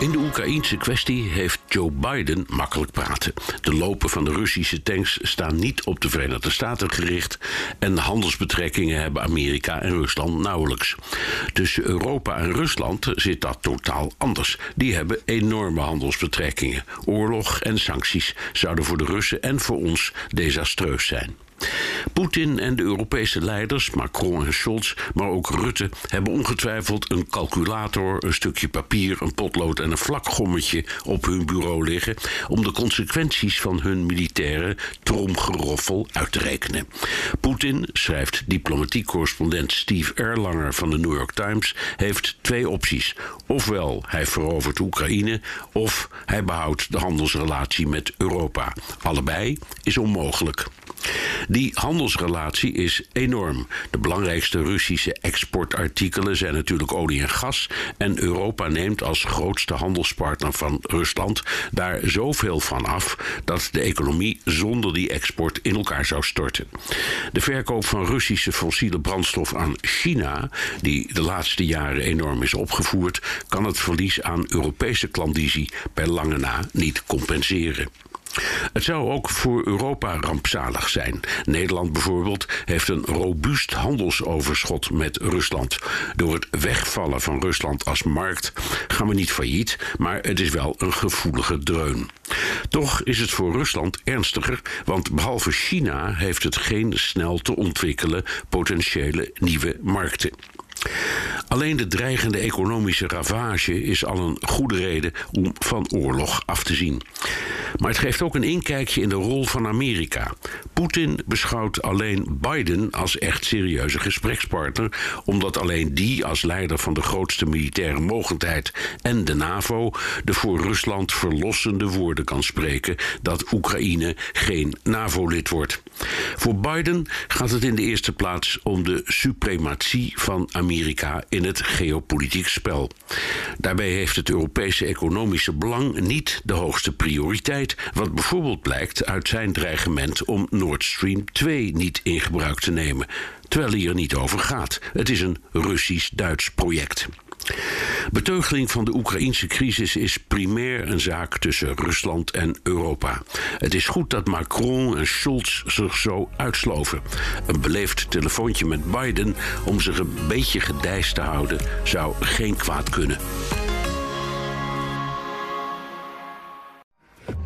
In de Oekraïnse kwestie heeft Joe Biden makkelijk praten. De lopen van de Russische tanks staan niet op de Verenigde Staten gericht en de handelsbetrekkingen hebben Amerika en Rusland nauwelijks. Tussen Europa en Rusland zit dat totaal anders. Die hebben enorme handelsbetrekkingen. Oorlog en sancties zouden voor de Russen en voor ons desastreus zijn. Poetin en de Europese leiders, Macron en Scholz, maar ook Rutte, hebben ongetwijfeld een calculator, een stukje papier, een potlood en een vlakgommetje op hun bureau liggen om de consequenties van hun militaire tromgeroffel uit te rekenen. Poetin, schrijft diplomatiek correspondent Steve Erlanger van de New York Times, heeft twee opties. Ofwel hij verovert Oekraïne, of hij behoudt de handelsrelatie met Europa. Allebei is onmogelijk. Die handelsrelatie is enorm. De belangrijkste Russische exportartikelen zijn natuurlijk olie en gas. En Europa neemt als grootste handelspartner van Rusland daar zoveel van af dat de economie zonder die export in elkaar zou storten. De verkoop van Russische fossiele brandstof aan China, die de laatste jaren enorm is opgevoerd, kan het verlies aan Europese klandizie per lange na niet compenseren. Het zou ook voor Europa rampzalig zijn. Nederland bijvoorbeeld heeft een robuust handelsoverschot met Rusland. Door het wegvallen van Rusland als markt gaan we niet failliet, maar het is wel een gevoelige dreun. Toch is het voor Rusland ernstiger, want behalve China heeft het geen snel te ontwikkelen potentiële nieuwe markten. Alleen de dreigende economische ravage is al een goede reden om van oorlog af te zien. Maar het geeft ook een inkijkje in de rol van Amerika. Poetin beschouwt alleen Biden als echt serieuze gesprekspartner, omdat alleen die als leider van de grootste militaire mogendheid en de NAVO de voor Rusland verlossende woorden kan spreken dat Oekraïne geen NAVO-lid wordt. Voor Biden gaat het in de eerste plaats om de suprematie van Amerika in het geopolitiek spel. Daarbij heeft het Europese economische belang niet de hoogste prioriteit, wat bijvoorbeeld blijkt uit zijn dreigement om Nord Stream 2 niet in gebruik te nemen, terwijl hij er niet over gaat. Het is een Russisch-Duits project. Beteugeling van de Oekraïnse crisis is primair een zaak tussen Rusland en Europa. Het is goed dat Macron en Scholz zich zo uitsloven. Een beleefd telefoontje met Biden om zich een beetje gedijst te houden zou geen kwaad kunnen.